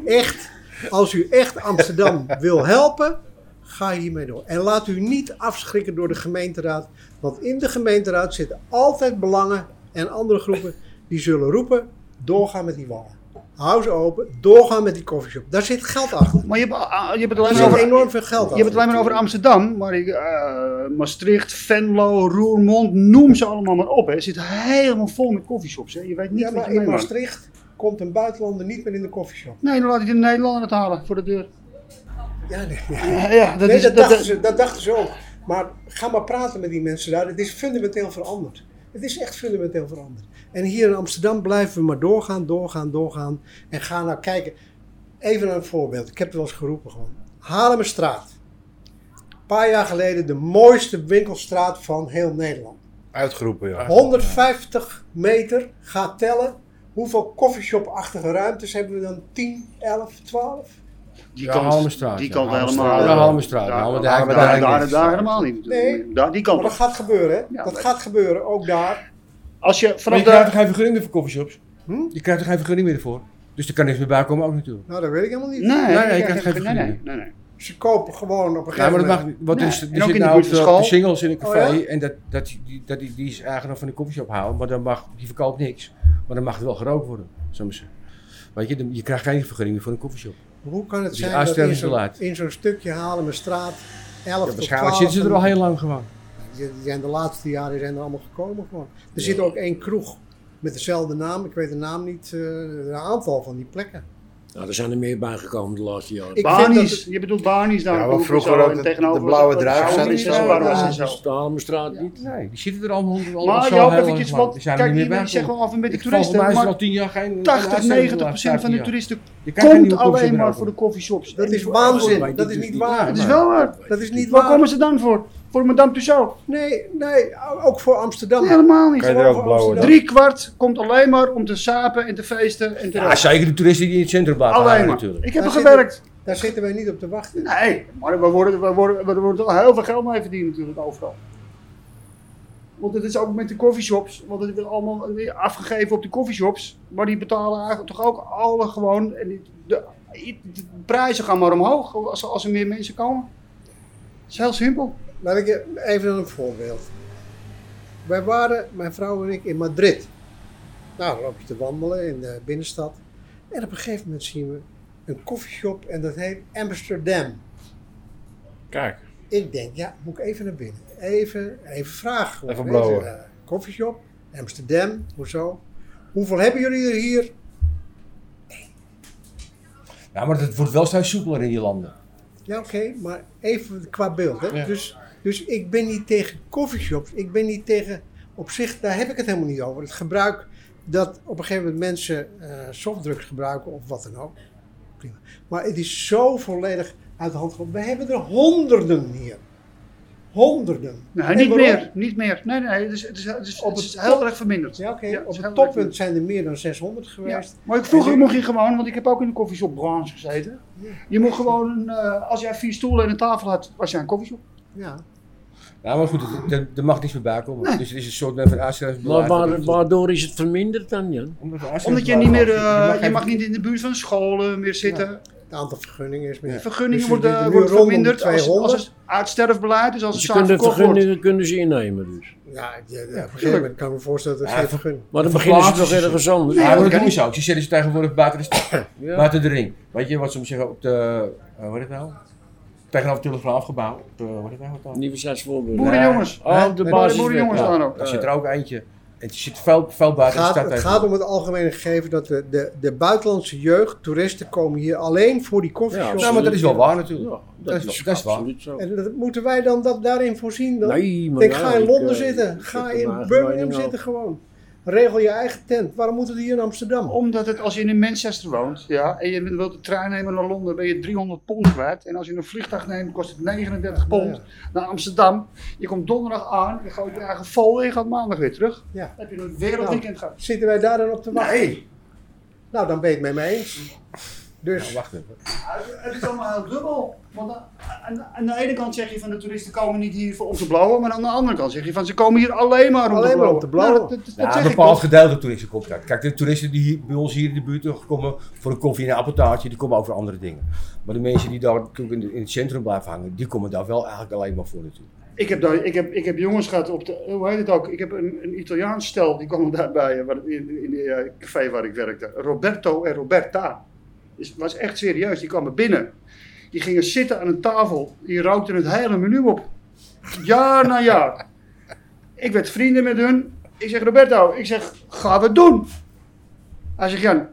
Echt, als u echt Amsterdam wil helpen, ga hiermee door. En laat u niet afschrikken door de gemeenteraad. Want in de gemeenteraad zitten altijd belangen en andere groepen die zullen roepen, doorgaan met die wallen. Hou ze open, doorgaan met die koffieshop. Daar zit geld achter. Maar je hebt, ah, je hebt het alleen maar over, enorm veel geld je achter. hebt het alleen maar over Amsterdam. Maar ik, eh, Maastricht, Venlo, Roermond, noem ze allemaal maar op. Hè. Het zit helemaal vol met koffieshops. Hè. Je weet niet Ja, wat maar je in. Maastricht komt een buitenlander niet meer in de koffieshop. Nee, dan laat hij de Nederlander het halen voor de deur. Ja, nee, Ja, ja, dat nee, is... dat, dat- dachten ze, dat dachten ze ook. Maar ga maar praten met die mensen daar. Het is fundamenteel veranderd. Het is echt fundamenteel veranderd. En hier in Amsterdam blijven we maar doorgaan, doorgaan, doorgaan. En ga nou kijken. Even een voorbeeld. Ik heb het wel eens geroepen gewoon. Haarlemmerstraat. Een paar jaar geleden de mooiste winkelstraat van heel Nederland. Uitgeroepen, ja. 150 meter. Ga tellen. Hoeveel coffeeshop-achtige ruimtes hebben we dan? 10, 11, 12? Die Ja, kant, Halmenstraat, die ja. kant helemaal. Ja. Daar, Ja, maar daar, daar- daar, daar- daar, daar- daar helemaal niet. Nee. Daar, die kant Maar dat gaat gebeuren, hè? Ja, dat maar- gaat gebeuren, ook daar. Als je Maar vanaf je krijgt de... er geen vergunning meer voor coffeeshops. Hm? Je krijgt er geen vergunning meer voor. Dus er kan niks meer bij komen ook natuurlijk. Nou, dat weet ik helemaal niet. Nee, nee, je je krijgt geen nee, nee, vergunning. nee, nee. Ze kopen gewoon op een Ja, maar gegeven dat mag moment. niet. Wat Nee, is, en er ook zit in de nou buurt van op de school. singles in een café Oh, ja? en dat, dat, die, dat die, die is eigenaar van de koffieshop houden, maar dan mag, die verkoopt niks. Maar dan mag het wel gerookt worden, zou maar zeggen. Weet je, je krijgt geen vergunning meer voor een koffieshop. Hoe kan het is zijn dat in zo'n in zo'n stukje halen straat 11 Ja, tot waarschijnlijk 12 zitten ze er al heel lang gewoon. Die die zijn de laatste jaren zijn er allemaal gekomen gewoon. Er zit ook één kroeg met dezelfde naam. Ik weet de naam niet. eh, een aantal van die plekken. Nou, er zijn er meer bijgekomen de laatste jaren. Ik Barnies, het- je bedoelt Barnies daar. Ja, hoek vroeger ook de- tegenover de blauwe druif zat zo, Barba's ja. niet. Nee, die zitten er allemaal al, Maar al zo Joop, heel eventjes, wat, Die zijn er kijk, niet meer jullie bij zeggen wel af en met de toeristen, mij is er al maar tien jaar geen... 80, geen 90 procent van de toeristen. komt alleen maar voor de coffeeshops. Dat is waanzin. Dat is niet waar. Dat is wel waar. Dat is niet Waar waar. komen ze dan voor? Voor Madame Tussauds? Nee, nee, ook voor Amsterdam. Nee, helemaal niet. Kan je ook blauwe. Drie kwart komt alleen maar om te sapen en te feesten en te Ja, zeker de toeristen die in het centrum blijven Alleen maar. natuurlijk. Ik heb er Daar gewerkt. Daar zitten wij niet op te wachten. Nee, maar we worden, we worden, er wordt wel heel veel geld mee verdiend natuurlijk overal. Want het is ook met de coffeeshops, want het wordt allemaal afgegeven op de coffeeshops. Maar die betalen eigenlijk toch ook alle gewoon. En die- de, de prijzen gaan maar omhoog als, als er meer mensen komen. Het is heel simpel. Laat ik even een voorbeeld. Wij waren, mijn vrouw en ik, in Madrid. Nou, dan loop je te wandelen in de binnenstad. En op een gegeven moment zien we een koffieshop en dat heet Amsterdam. Kijk, Ik denk, ja, moet ik even naar binnen. Even, even vragen. Even hè. blowen. Eh, Koffieshop, Amsterdam, hoezo? Hoeveel hebben jullie er hier? Ja, maar het wordt wel steeds soepeler in die landen. Ja, oké, maar even qua beeld. Hè? Ja. Dus, dus ik ben niet tegen coffeeshops. Ik ben niet tegen, op zich, daar heb ik het helemaal niet over. Het gebruik dat op een gegeven moment mensen eh, softdrugs gebruiken of wat dan ook. Prima. Maar het is zo volledig uit de hand gelopen. We hebben er honderden hier. Honderden. Nee, En niet waarom? meer. Niet meer. Nee, nee, het is, het is, het is, Op het is heel top- erg verminderd. Ja, het op het toppunt zijn er meer dan 600 Ja. geweest. Maar ik, vroeger En mocht je gewoon, want ik heb ook in de koffieshopbranche gezeten. Je mocht gewoon, eh, als jij vier stoelen en een tafel had, was jij een koffieshop. Ja. Ja, maar goed, er- mag niets meer bij komen. Dus het is een soort van Maar waar, waardoor is het verminderd dan, Jan? Omdat, de Omdat je niet meer, eh, je mag niet in de buurt van scholen meer zitten. Het aantal vergunningen is meer. Vergunningen Dus worden, worden verminderd als, 200. als het uitsterfbeleid, dus als het Ze zaak kunnen verkocht wordt. vergunningen kunnen ze innemen dus. Ja, ja, op een gegeven moment kan ik me voorstellen dat Ja, geen ver- vergunning Maar dan beginnen ze toch ze. ergens anders. Ja, dat doen ze ook. Ze zetten ze tegenwoordig buiten de, buiten de ring. Weet je wat ze zeggen op de, uh, hoe heet het nou? Tegenover het telegraafgebouw. Op de, hoe heet het nou? wat dan? Universiteitsvoorbeeld. Boerenjongens. Oh, de Nee, basis. boerenjongens ja. staan ook. Daar zit er ook eentje. En het zit veel, buiten de gaat, stad. het gaat om het algemene gegeven dat de, de, de buitenlandse jeugd, toeristen komen hier alleen voor die Ja, coffeeshops. Ja, maar dat is wel waar natuurlijk. Ja, Dat is- dat is waar. absoluut zo. En dat, moeten wij dan dat daarin voorzien? Dan? Nee, maar ja, ga in ik, Londen eh, zitten, ik ga er in Birmingham zitten gewoon. Regel je eigen tent. Waarom moet het hier in Amsterdam? Omdat het, als je in Manchester woont ja, en je wilt de trein nemen naar Londen, ben je 300 pond kwijt. En als je een vliegtuig neemt, kost het 39 pond Ja. naar Amsterdam. Je komt donderdag aan, je gooit je eigen vol en je gaat maandag weer terug. Ja. Dan heb je een wereldweekend gehad. Zitten wij daar dan op te wachten? Nee, Nou, dan ben je het met me eens. Dus Nou, wacht even. het is allemaal heel dubbel. Want aan, aan de ene kant zeg je van de toeristen komen niet hier voor om te blowen, maar aan de andere kant zeg je van ze komen hier alleen maar om Alleen te maar blowen. om te blowen. Nou, dat, dat, dat Ja, zeg een bepaald gedeelte toeristen komt uit. Kijk, de toeristen die hier, bij ons hier in de buurt komen voor een koffie en een appeltaartje, die komen over andere dingen. Maar de mensen die daar natuurlijk in, de- in het centrum blijven hangen, die komen daar wel eigenlijk alleen maar voor natuurlijk. Ik heb, daar, ik, heb, ik heb jongens gehad op de, hoe heet het ook, ik heb een, een Italiaans stel, die kwam daarbij eh, waar- in, in de eh, café waar ik werkte. Roberto en Roberta. Het was echt serieus, die kwamen binnen. Die gingen zitten aan een tafel, die rookten het hele menu op. Jaar na jaar. Ik werd vrienden met hun. Ik zeg, Roberto, ik zeg, gaan we doen? Hij zegt, Jan,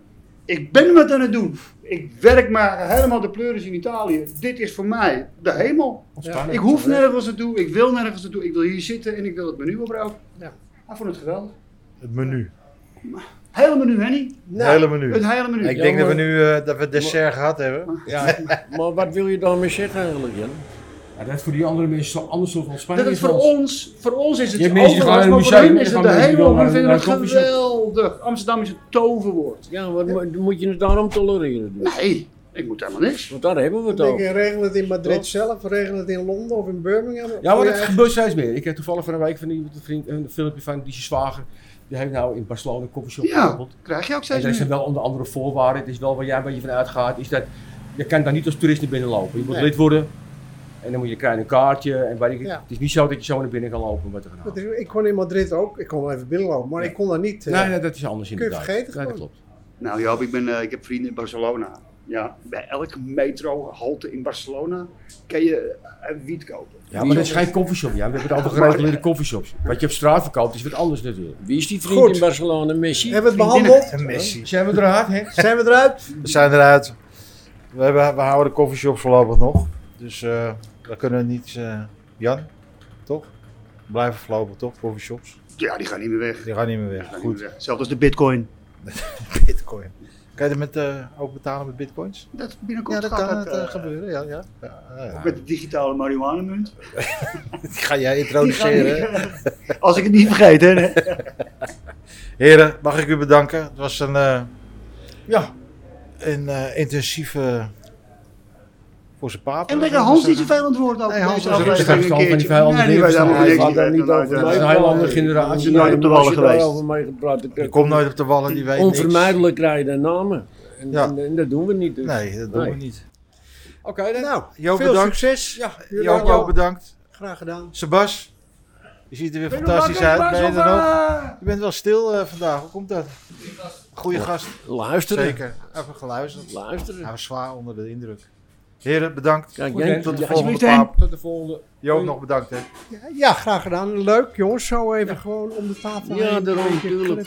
ik ben wat aan het doen. Ik werk maar helemaal de pleuris in Italië. Dit is voor mij de hemel. Ik hoef nergens naartoe, ik wil nergens naartoe. Ik wil hier zitten en ik wil het menu opbroken. Ja. Hij vond het geweldig. Het menu. Hele menu, Henny. Het nou, hele menu. Het hele menu. Ik Ja, denk dat we nu eh, dat we dessert gehad hebben. Ja, Maar wat wil je daarmee zeggen eigenlijk, Jan? ja, dat is voor die andere mensen zo anders soort ontspanning. Dat is voor ons, voor ons is het Je gaan maar voor museum, hen is het de hemel. We vinden het geweldig. Amsterdam is een toverwoord. Ja, moet je het daarom tolereren? Dus? Nee, ik moet helemaal niks. Want daar hebben we het over. je, regel het in Madrid Toch? zelf, regel het in Londen of in Birmingham. Ja, maar dat eigen- gebeurt steeds meer. Ik heb toevallig van een week van die een vriend een filmpje van die zwager. Die heeft nou in Barcelona een koffieshop Ja, geopend. krijg je ook En steeds er zijn wel onder andere voorwaarden. Het is wel waar jij een beetje van uitgaat. Is dat je kan daar niet als toerist naar binnen lopen. Je moet Nee. lid worden. En dan moet je krijgen een kaartje. En weet ik, Ja. Het is niet zo dat je zo naar binnen kan lopen. Wat gaan Dat is- ik kon in Madrid ook, ik kon wel even binnenlopen, maar Ja. ik kon daar niet. eh, Nee, nee, dat is anders kun je inderdaad. vergeten Nee, dat klopt. Nou Joop, ik, ben, eh, ik heb vrienden in Barcelona. Ja, bij elke metrohalte in Barcelona kan je eh, wiet kopen. Ja, maar dat is geen koffieshop. Ja. We hebben het over gereguleerde koffieshops. Wat je op straat verkoopt is wat anders natuurlijk. Wie is die vriend Goed. in Barcelona? Messi? Hebben we het behandeld? En Messi. Zijn we eruit, hè? Zijn we eruit? We zijn eruit. We, hebben, we houden de coffeeshops voorlopig nog. Dus eh daar kunnen we niet... eh, Jan, toch? Blijven voorlopig, toch? Coffeeshops. Ja, die gaan niet meer weg. Die gaan niet meer weg. Niet Goed. meer weg. Zelfs als de bitcoin. Bitcoin. Kan je dat met, eh, ook betalen met bitcoins? Dat binnenkort Ja, dat gaat kan dat, het, eh, eh, gebeuren. Ja, ja. ja, ja. Met de digitale marihuana munt. Die ga jij introduceren. Als ik het niet vergeet, hè. Heren, mag ik u bedanken. Het was een, eh, ja, een eh, intensieve voor zijn paap. En lekker Hans die vervelend wordt ook. Nee, op Hans deze aflevering die keertje. vijanden Nee, die weet dingen helemaal niks. Die niet over Dat is een hele andere Die generatie. is nooit op de wallen geweest. Je komt nooit op de wallen, die weet niks. Onvermijdelijk krijg je de namen. En, dat doen we niet. Dus. Nee, dat doen we niet. Oké, dan. Nou, Joop, veel bedankt. succes. Ja, Joop bedankt. Graag gedaan. Sebas, je ziet er weer fantastisch uit. Ben je er nog? Je bent wel stil eh, vandaag. Hoe komt dat? Goeie gast. Luisteren. Zeker. Even geluisterd. Luisteren. Hij was zwaar onder de indruk. Heren, bedankt. Kijk, Goed, hè? Tot de ja, volgende paap. Tot de volgende. Joop nog bedankt hè. Ja, graag gedaan. Leuk jongens, zo even gewoon om de tafel Ja, heen. daarom, Een